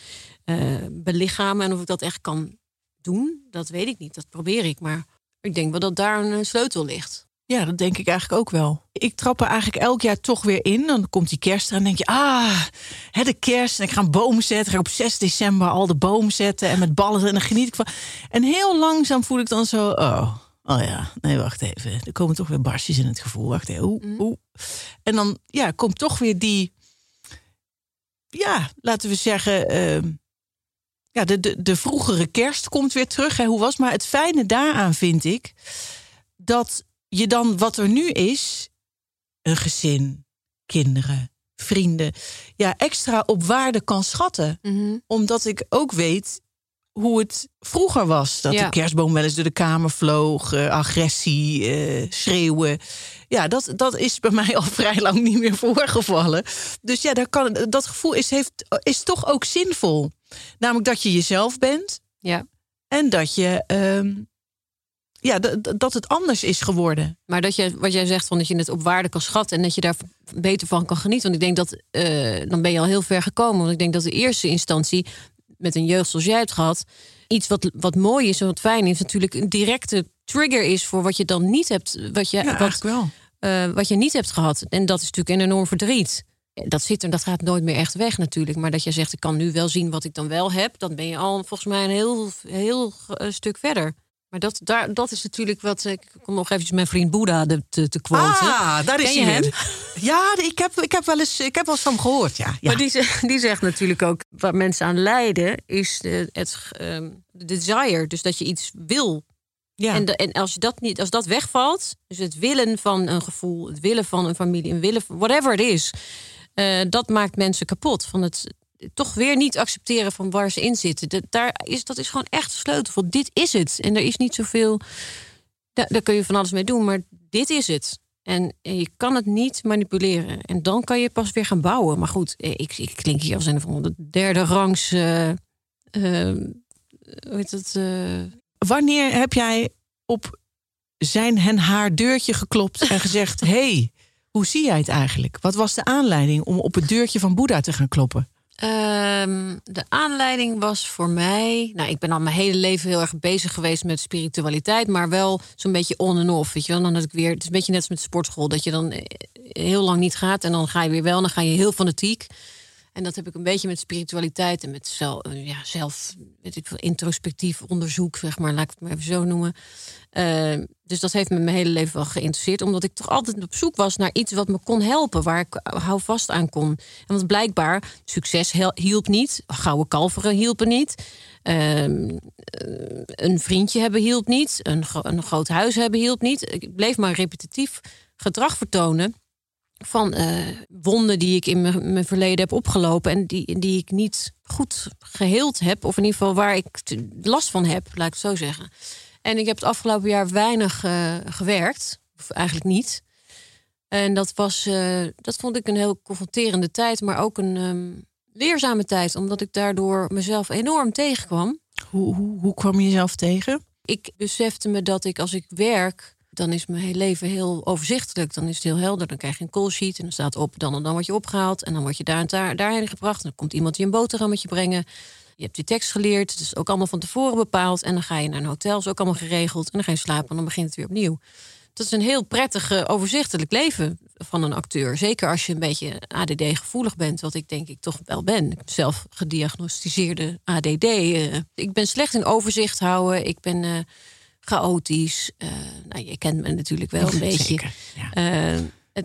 eh, belichamen en of ik dat echt kan doen, dat weet ik niet. Dat probeer ik. Maar ik denk wel dat daar een sleutel ligt. Ja, dat denk ik eigenlijk ook wel. Ik trap er eigenlijk elk jaar toch weer in. Dan komt die kerst en denk je... ah, hè, de kerst. En ik ga een boom zetten. Ga op 6 december al de boom zetten. En met ballen. En dan geniet ik van. En heel langzaam voel ik dan zo... oh, oh ja, nee, wacht even. Er komen toch weer barstjes in het gevoel. Wacht even. Oeh, oeh. En dan ja, komt toch weer die... Ja, laten we zeggen... ehm, ja, de, de, de vroegere kerst komt weer terug. Hè, hoe was Maar het fijne daaraan vind ik... dat je dan wat er nu is, een gezin, kinderen, vrienden, ja, extra op waarde kan schatten. Omdat ik ook weet hoe het vroeger was. Dat Ja. de kerstboom wel eens door de kamer vloog, eh, agressie, eh, schreeuwen. Ja, dat, dat is bij mij al (laughs) vrij lang niet meer voorgevallen. Dus ja, daar kan, dat gevoel is, heeft, is toch ook zinvol. Namelijk dat je jezelf bent Ja. en dat je. ehm, ja, dat het anders is geworden. Maar dat je, wat jij zegt, van dat je het op waarde kan schatten en dat je daar beter van kan genieten. Want ik denk dat eh, dan ben je al heel ver gekomen. Want ik denk dat de eerste instantie met een jeugd zoals jij hebt gehad, iets wat, wat mooi is en wat fijn is, natuurlijk een directe trigger is voor wat je dan niet hebt, wat je, Ja, wat, eigenlijk wel. eh, wat je niet hebt gehad. En dat is natuurlijk een enorm verdriet. Dat zit er, dat gaat nooit meer echt weg natuurlijk. Maar dat je zegt, ik kan nu wel zien wat ik dan wel heb, dan ben je al volgens mij een heel, heel eh, stuk verder. Maar dat, daar, dat is natuurlijk wat. Ik kom nog eventjes mijn vriend Boeddha te, te quoten. Ah, daar is Ken je hij hem? Ja, ik heb, ik heb wel eens, ik heb wel eens van hem gehoord. Ja, ja. Maar die, zegt- die zegt natuurlijk ook, waar mensen aan lijden, is de, het ehm, de desire. Dus dat je iets wil. ja. En, de- en als, je dat niet, als dat wegvalt, dus het willen van een gevoel, het willen van een familie, een willen van whatever het is, eh, dat maakt mensen kapot. Van het toch weer niet accepteren van waar ze in zitten. Dat, daar is, dat is gewoon echt de sleutel. Van dit is het. En er is niet zoveel. Daar, daar kun je van alles mee doen, maar dit is het. En, je kan het niet manipuleren. En dan kan je pas weer gaan bouwen. Maar goed, eh, ik, ik klink hier als een van de derde rangs. eh, eh, hoe heet het? Wanneer heb jij op zijn en haar deurtje geklopt en gezegd: (laughs) hey, hoe zie jij het eigenlijk? Wat was de aanleiding om op het deurtje van Boeddha te gaan kloppen? Ehm, de aanleiding was voor mij. Nou, ik ben al mijn hele leven heel erg bezig geweest met spiritualiteit, maar wel zo'n beetje on en off. Weet je wel? Dan ik weer. Het is een beetje net als met sportschool, dat je dan eh, heel lang niet gaat en dan ga je weer wel, en dan ga je heel fanatiek. En dat heb ik een beetje met spiritualiteit en met zelf, ja, zelf weet ik veel, introspectief onderzoek, zeg maar, laat ik het maar even zo noemen. Uh, dus dat heeft me mijn hele leven wel geïnteresseerd, omdat ik toch altijd op zoek was naar iets wat me kon helpen, waar ik hou vast aan kon. En want blijkbaar, succes hielp niet, gouden kalveren hielpen niet. Uh, een vriendje hebben hielp niet, een, een groot huis hebben hielp niet. Ik bleef maar repetitief gedrag vertonen van uh, wonden die ik in mijn verleden heb opgelopen en die, die ik niet goed geheeld heb, of in ieder geval waar ik last van heb, laat ik het zo zeggen. En ik heb het afgelopen jaar weinig uh, gewerkt, of eigenlijk niet. En dat was, uh, dat vond ik een heel confronterende tijd, maar ook een um, leerzame tijd, omdat ik daardoor mezelf enorm tegenkwam. Hoe, hoe, hoe kwam je jezelf tegen? Ik besefte me dat ik als ik werk dan is mijn leven heel overzichtelijk. Dan is het heel helder. Dan krijg je een call sheet en dan staat op, dan en dan word je opgehaald. En dan word je daar en daar, daarheen gebracht. En dan komt iemand je een boterhammetje brengen. Je hebt die tekst geleerd. Het is ook allemaal van tevoren bepaald. En dan ga je naar een hotel, is ook allemaal geregeld. En dan ga je slapen en dan begint het weer opnieuw. Dat is een heel prettig, overzichtelijk leven van een acteur. Zeker als je een beetje ADD-gevoelig bent, wat ik denk ik toch wel ben. Ik ben zelf gediagnosticeerde ADD. Uh, ik ben slecht in overzicht houden. Ik ben... Chaotisch. Uh, nou, je kent me natuurlijk wel een beetje. Uh,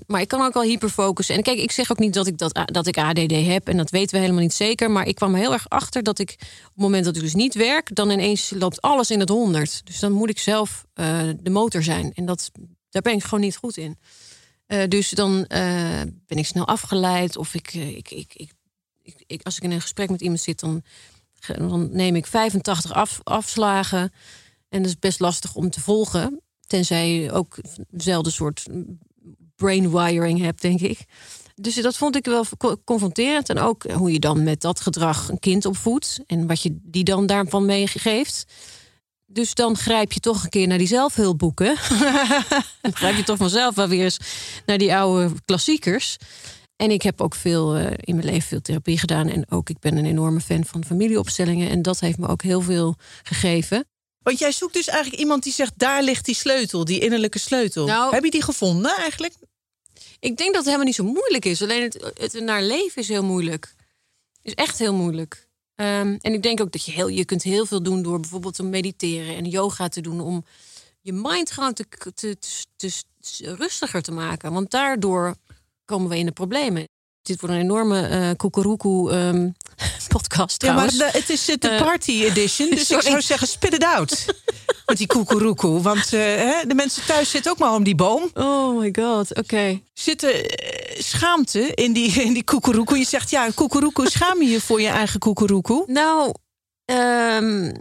maar ik kan ook wel hyperfocussen. En kijk, ik zeg ook niet dat ik, dat, dat ik ADD heb. En dat weten we helemaal niet zeker. Maar ik kwam heel erg achter dat ik op het moment dat ik dus niet werk... dan ineens loopt alles in het honderd. Dus dan moet ik zelf uh, de motor zijn. En dat, daar ben ik gewoon niet goed in. dus dan ben ik snel afgeleid. Of ik, ik, ik, ik, ik, als ik in een gesprek met iemand zit... dan, dan neem ik 85 af, afslagen... En dat is best lastig om te volgen. Tenzij je ook dezelfde soort brainwiring hebt, denk ik. Dus dat vond ik wel confronterend. En ook hoe je dan met dat gedrag een kind opvoedt. En wat je die dan daarvan meegeeft. Dus dan grijp je toch een keer naar die zelfhulpboeken. (laughs) dan grijp je toch vanzelf wel weer eens naar die oude klassiekers. En ik heb ook veel uh, in mijn leven veel therapie gedaan. En ook ik ben een enorme fan van familieopstellingen. En dat heeft me ook heel veel gegeven. Want jij zoekt dus eigenlijk iemand die zegt: daar ligt die sleutel, die innerlijke sleutel. Nou, Heb je die gevonden eigenlijk? Ik denk dat het helemaal niet zo moeilijk is. Alleen het, het naar leven is heel moeilijk. Is echt heel moeilijk. Um, en ik denk ook dat je heel, je kunt heel veel doen door bijvoorbeeld te mediteren en yoga te doen om je mind gewoon te, te, te, te rustiger te maken. Want daardoor komen we in de problemen. Dit wordt een enorme uh, koekeroekoe um, (laughs) podcast Ja, maar het is de uh, party edition, dus (laughs) ik zou zeggen spit it out. (laughs) Met die koekeroekoe. Want uh, de mensen thuis zitten ook maar om die boom. Oh my god, oké. Okay. Zit er schaamte in die, in die koekeroekoe? Je zegt ja, koekeroekoe, schaam je je voor je eigen koekeroekoe? Nou, um,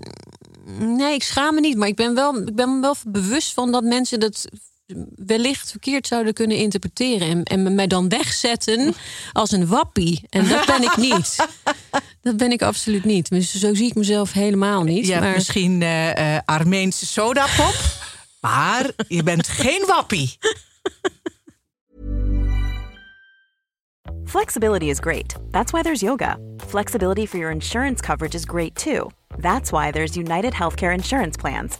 nee, ik schaam me niet. Maar ik ben, wel, ik ben wel bewust van dat mensen dat wellicht verkeerd zouden kunnen interpreteren. En, en mij dan wegzetten als een wappie. En dat ben ik niet. (laughs) Dat ben ik absoluut niet. Dus zo zie ik mezelf helemaal niet. Je maar... misschien uh, uh, Armeense sodapop. (laughs) maar je bent geen wappie. Flexibility is great. That's why there's yoga. Flexibility for your insurance coverage is great too. That's why there's United Healthcare Insurance Plans.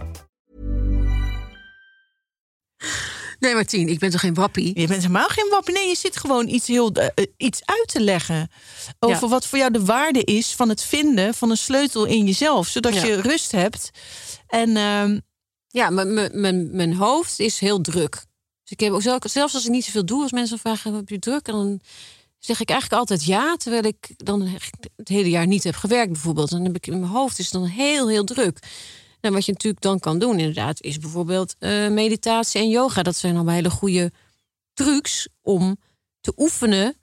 Nee, Martien, ik ben toch geen wappie? Je bent helemaal geen wappie. Nee, je zit gewoon iets, heel, uh, iets uit te leggen. Over wat voor jou de waarde is van het vinden van een sleutel in jezelf. Zodat ja. je rust hebt. En, uh, ja, mijn hoofd is heel druk. Dus ik heb ook zelf, zelfs als ik niet zoveel doe, als mensen vragen: heb je druk? En dan zeg ik eigenlijk altijd ja. Terwijl ik dan het hele jaar niet heb gewerkt, bijvoorbeeld. Dan heb ik in mijn hoofd is dan heel, heel druk. Nou, wat je natuurlijk dan kan doen, inderdaad, is bijvoorbeeld uh, meditatie en yoga. Dat zijn allemaal hele goede trucs om te oefenen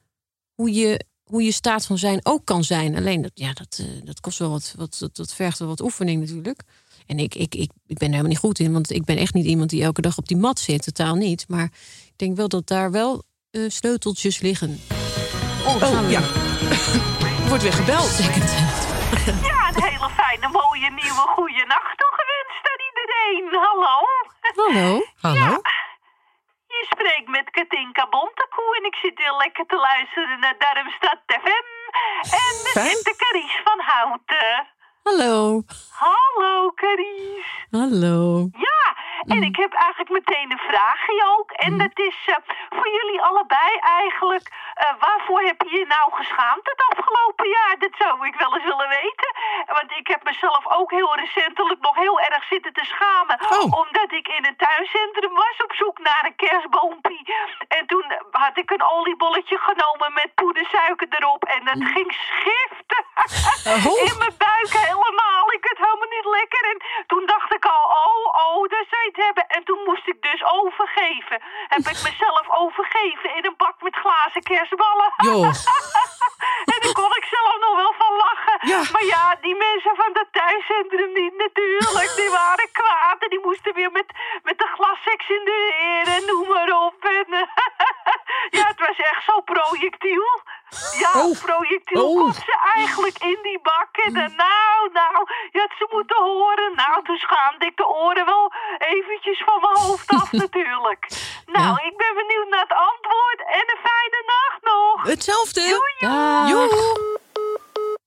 hoe je, hoe je staat van zijn ook kan zijn. Alleen dat, ja, dat, uh, dat kost wel wat, wat dat, dat, vergt wel wat oefening natuurlijk. En ik, ik, ik, ik ben er helemaal niet goed in, want ik ben echt niet iemand die elke dag op die mat zit, totaal niet. Maar ik denk wel dat daar wel uh, sleuteltjes liggen. Oh, oh ja. (laughs) Wordt weer gebeld. Ja, een hele mooie, nieuwe, goede nacht toegewenst aan iedereen. hallo. Hallo. Hallo? Je spreekt met Katinka Bontekoe en ik zit heel lekker te luisteren naar Darmstad FM. En er zit de Caries van Houten. Hallo. Hallo, Caries. Hallo. Ja, en ik heb eigenlijk meteen een vraagje ook. En dat is eh, voor jullie allebei eigenlijk. eh, waarvoor heb je je nou geschaamd het afgelopen jaar? Dat zou ik wel eens willen weten. Want ik heb mezelf ook heel recentelijk nog heel erg zitten te schamen. Oh. Omdat ik in een tuincentrum was op zoek naar een kerstboompie. En toen had ik een oliebolletje genomen met poedersuiker erop. En dat ging schiften. (laughs) Oh. In mijn buik helemaal. Ik het helemaal niet lekker. En toen dacht ik al, oh, oh, daar zou het hebben. En toen moest ik dus overgeven. Heb ik mezelf overgeven in een bak met glazen kerstballen. Joh. (laughs) en daar kon ik zelf nog wel van lachen. Ja. Maar ja, die mensen van dat thuiscentrum niet natuurlijk. Die waren kwaad en die moesten weer met, met de glasseks in de eer en noem maar op. En, (laughs) ja, het was echt zo projectiel. Ja, Oh. projectiel Oh. komt ze eigenlijk in die bak. En dan, nou, nou, je had ze moeten horen. Nou, toen schaamde ik de oren wel eventjes van mijn hoofd af (laughs) natuurlijk. Nou, ik ben benieuwd naar het antwoord en een fijne nacht nog. Hetzelfde. Joe.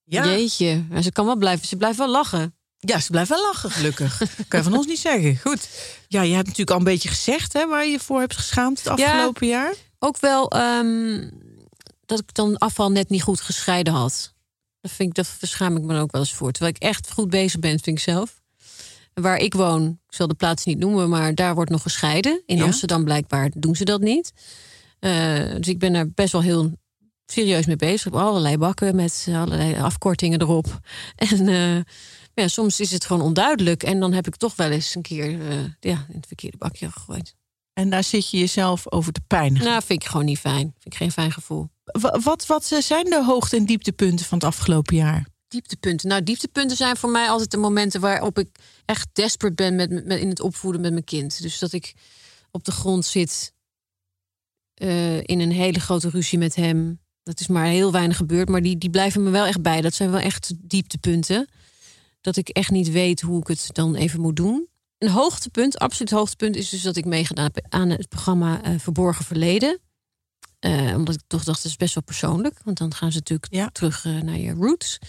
Ja. Jeetje. Ze kan wel blijven. Ze blijft wel lachen. Ja, ze blijft wel lachen, gelukkig. (laughs) kan je van ons niet zeggen. Goed. Ja, je hebt natuurlijk al een beetje gezegd hè, waar je je voor hebt geschaamd het afgelopen jaar. Ook wel ehm, dat ik dan afval net niet goed gescheiden had. Dat, vind ik, dat verschaam ik me ook wel eens voor. Terwijl ik echt goed bezig ben, vind ik zelf. Waar ik woon, ik zal de plaats niet noemen, maar daar wordt nog gescheiden. In Ja. Amsterdam blijkbaar doen ze dat niet. Eh, dus ik ben daar best wel heel serieus mee bezig. Ik heb allerlei bakken met allerlei afkortingen erop. (laughs) En ja, soms is het gewoon onduidelijk. En dan heb ik toch wel eens een keer eh, ja, in het verkeerde bakje gegooid. En daar zit je jezelf over te pijnigen. Nou, vind ik gewoon niet fijn. Vind ik geen fijn gevoel. Wa- wat, wat eh, zijn de hoogte- en dieptepunten van het afgelopen jaar? Dieptepunten. Nou, dieptepunten zijn voor mij altijd de momenten waarop ik echt desperate ben met, met, in het opvoeden met mijn kind. Dus dat ik op de grond zit eh, in een hele grote ruzie met hem. Dat is maar heel weinig gebeurd, maar die, die blijven me wel echt bij. Dat zijn wel echt dieptepunten. Dat ik echt niet weet hoe ik het dan even moet doen. Een hoogtepunt, absoluut hoogtepunt, is dus dat ik meegedaan heb aan het programma eh, Verborgen Verleden. Eh, omdat ik toch dacht, dat is best wel persoonlijk. Want dan gaan ze natuurlijk Ja. terug eh, naar je roots.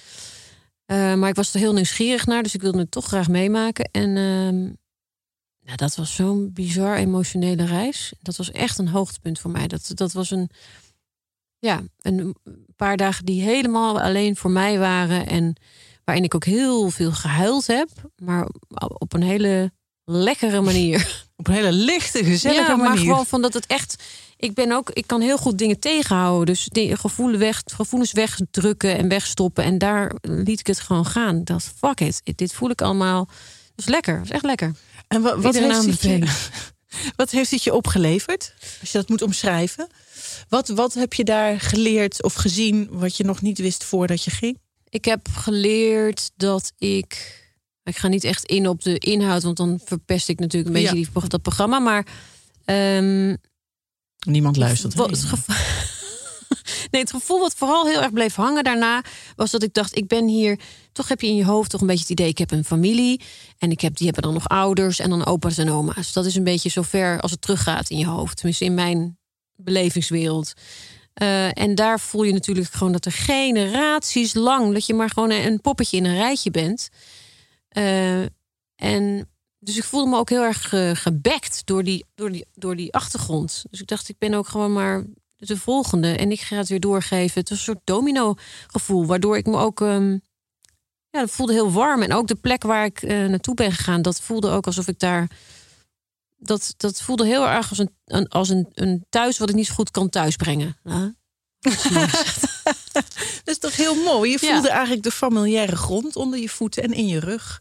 Maar ik was er heel nieuwsgierig naar, dus ik wilde het toch graag meemaken. En ehm, nou, dat was zo'n bizar emotionele reis. Dat was echt een hoogtepunt voor mij. Dat, dat was een, ja, een paar dagen die helemaal alleen voor mij waren. En waarin ik ook heel veel gehuild heb. Maar op een hele lekkere manier. (laughs) Op een hele lichte, gezellige ja, maar manier. gewoon van dat het echt. Ik ben ook, ik kan heel goed dingen tegenhouden. Dus gevoelens, weg, gevoelens wegdrukken en wegstoppen. En daar liet ik het gewoon gaan. Ik dacht, fuck it. Dit voel ik allemaal. Dat is lekker. Dat is echt lekker. En wa- wat, Iedereen heeft het je, (laughs) wat heeft het je opgeleverd? Als je dat moet omschrijven. Wat, wat heb je daar geleerd of gezien wat je nog niet wist voordat je ging? Ik heb geleerd dat ik. Ik ga niet echt in op de inhoud, want dan verpest ik natuurlijk een beetje Ja. die, dat programma. Maar. ehm, Niemand luistert. Wat- het gevoel, (laughs) nee, het gevoel wat vooral heel erg bleef hangen daarna was dat ik dacht: ik ben hier. Toch heb je in je hoofd toch een beetje het idee: ik heb een familie en ik heb die hebben dan nog ouders en dan opa's en oma's. Dat is een beetje zover als het teruggaat in je hoofd, tenminste in mijn belevingswereld. Eh, en daar voel je natuurlijk gewoon dat er generaties lang dat je maar gewoon een poppetje in een rijtje bent. Eh, en dus ik voelde me ook heel erg ge- gebekt door die, door, die, door die achtergrond. Dus ik dacht, ik ben ook gewoon maar de volgende. En ik ga het weer doorgeven. Het was een soort domino gevoel. Waardoor ik me ook... ehm, ja, dat voelde heel warm. En ook de plek waar ik eh, naartoe ben gegaan... dat voelde ook alsof ik daar... Dat, dat voelde heel erg als, een, als een, een thuis... wat ik niet zo goed kan thuisbrengen. Ja. (laughs) Dat is toch heel mooi. Je Ja. voelde eigenlijk de familiaire grond onder je voeten en in je rug.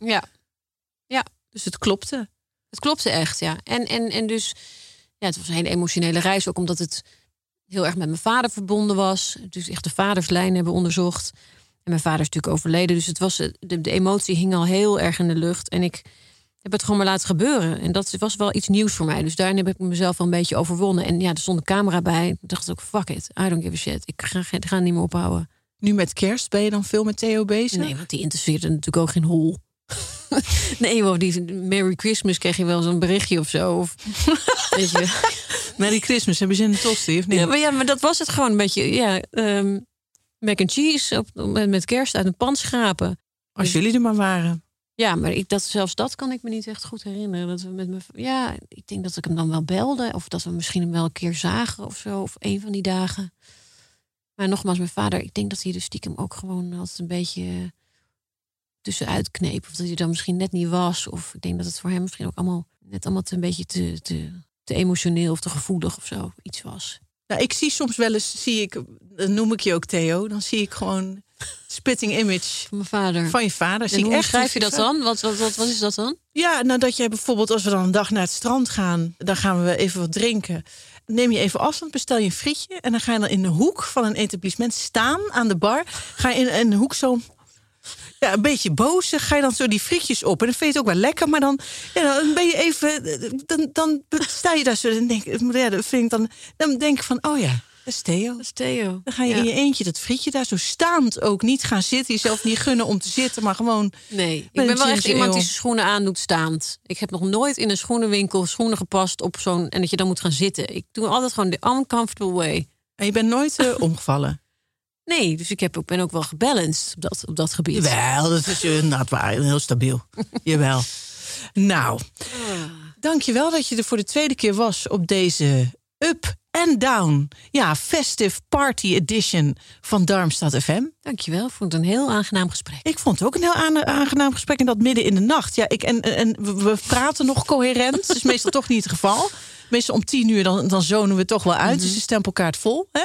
ja. Dus het klopte. Het klopte echt, ja. En, en, en dus, ja, het was een hele emotionele reis. Ook omdat het heel erg met mijn vader verbonden was. Dus echt de vaderslijn hebben onderzocht. En mijn vader is natuurlijk overleden. Dus het was, de, de emotie hing al heel erg in de lucht. En ik heb het gewoon maar laten gebeuren. En dat was wel iets nieuws voor mij. Dus daarin heb ik mezelf wel een beetje overwonnen. En ja, er stond een camera bij. Ik dacht ook, fuck it, I don't give a shit. Ik ga, ga, ga niet meer ophouden. Nu met kerst ben je dan veel met Theo bezig? Nee, want die interesseerde natuurlijk ook geen hol. (laughs) Nee, hoor, die Merry Christmas kreeg je wel zo'n berichtje of zo. Of, (laughs) weet je. Merry Christmas, hebben ze in de tosti of niet? Ja, maar, ja, maar dat was het gewoon een beetje. Ja, ehm, mac and cheese op, met, met kerst uit een pan schrapen. Als jullie er maar waren. Ja, maar ik, dat, zelfs dat kan ik me niet echt goed herinneren. Dat we met me, ja, ik denk dat ik hem dan wel belde. Of dat we misschien hem wel een keer zagen of zo. Of een van die dagen. Maar nogmaals, mijn vader, ik denk dat hij dus stiekem ook gewoon altijd een beetje tussenuit kneep. Of dat hij dan misschien net niet was. Of ik denk dat het voor hem misschien ook allemaal net allemaal een beetje te, te, te emotioneel of te gevoelig of zo iets was. Nou, ik zie soms wel eens, zie ik, dan noem ik je ook Theo, dan zie ik gewoon spitting image Van mijn vader. van je vader. Zie en ik hoe echt schrijf je dat dan? Wat, wat, wat, wat is dat dan? Ja, nou dat jij bijvoorbeeld als we dan een dag naar het strand gaan, dan gaan we even wat drinken. Neem je even afstand, bestel je een frietje en dan ga je dan in de hoek van een etablissement staan aan de bar. Ga je in een hoek zo ja, een beetje boos. Ga je dan zo die frietjes op. En dan vind je het ook wel lekker. Maar dan, ja, dan ben je even. Dan, dan sta je daar zo. En denk, ja, dat vind ik dan, dan denk ik van: oh ja, dat is Theo. Dat is Theo. Dan ga je Ja. in je eentje dat frietje daar zo staand ook niet gaan zitten. Jezelf niet gunnen om te zitten, maar gewoon. Nee, ik ben wel echt iemand die zijn schoenen aandoet staand. Ik heb nog nooit in een schoenenwinkel schoenen gepast op zo'n en dat je dan moet gaan zitten. Ik doe altijd gewoon de uncomfortable way. En je bent nooit eh, omgevallen. Nee, dus ik heb, ben ook wel gebalanced op dat, op dat gebied. Jawel, dat is eh, inderdaad waar. Heel stabiel. (laughs) Jawel. Nou, dankjewel dat je er voor de tweede keer was op deze Up and Down. Ja, Festive Party Edition van Darmstad FM. Dankjewel, ik vond het een heel aangenaam gesprek. Ik vond het ook een heel aan- aangenaam gesprek en dat midden in de nacht. Ja, ik, en, en we- praten nog coherent. Dat is meestal toch niet het geval. Meestal om tien uur dan, dan zonen we toch wel uit. Dus de stempelkaart vol. Hè?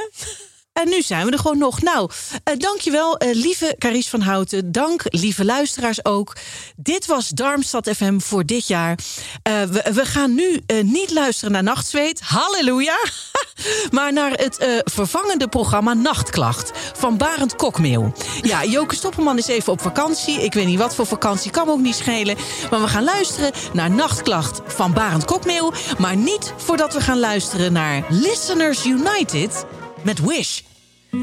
En nu zijn we er gewoon nog. Nou, eh, dankjewel, eh lieve Caries van Houten. Dank, lieve luisteraars ook. Dit was Darmstad FM voor dit jaar. Eh, we, we gaan nu niet luisteren naar Nachtzweet. Halleluja. (laughs) maar naar het vervangende programma Nachtklacht van Barend Kokmeel. Ja, Joke Stoppelman is even op vakantie. Ik weet niet wat voor vakantie, kan me ook niet schelen. Maar we gaan luisteren naar Nachtklacht van Barend Kokmeel. Maar niet voordat we gaan luisteren naar Listeners United met Wish.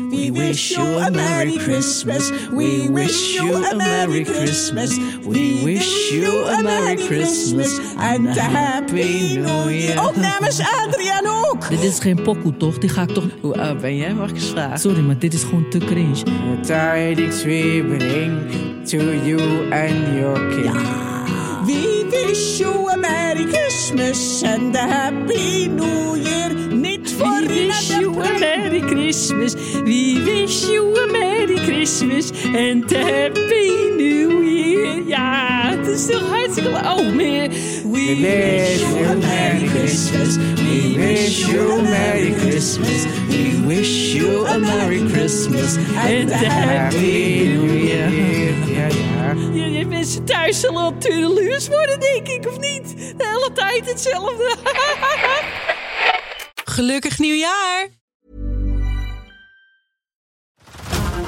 We wish you a Merry Christmas. We wish you a Merry Christmas. We wish you a Merry Christmas and a Happy New Year. Ook namens Adriaan ook. Dit is geen pokoe, toch? Die ga ik toch... Hoe oud ben jij, mag ik eens vragen? Sorry, maar dit is gewoon te cringe. Tidings we bring to you and your king. We wish you a Merry Christmas and a Happy New Year. You a Merry Christmas. We wish you a Merry Christmas. And a Happy New Year. Ja, het is toch hartstikke... Oh, meer. We wish you a Merry Christmas. We wish you a Merry Christmas. We wish you a Merry Christmas and a Happy New Year. Ja, ja. Ja, mensen thuis zullen al tureluurs worden, denk ik, of niet? De hele tijd hetzelfde. (laughs) Gelukkig nieuwjaar!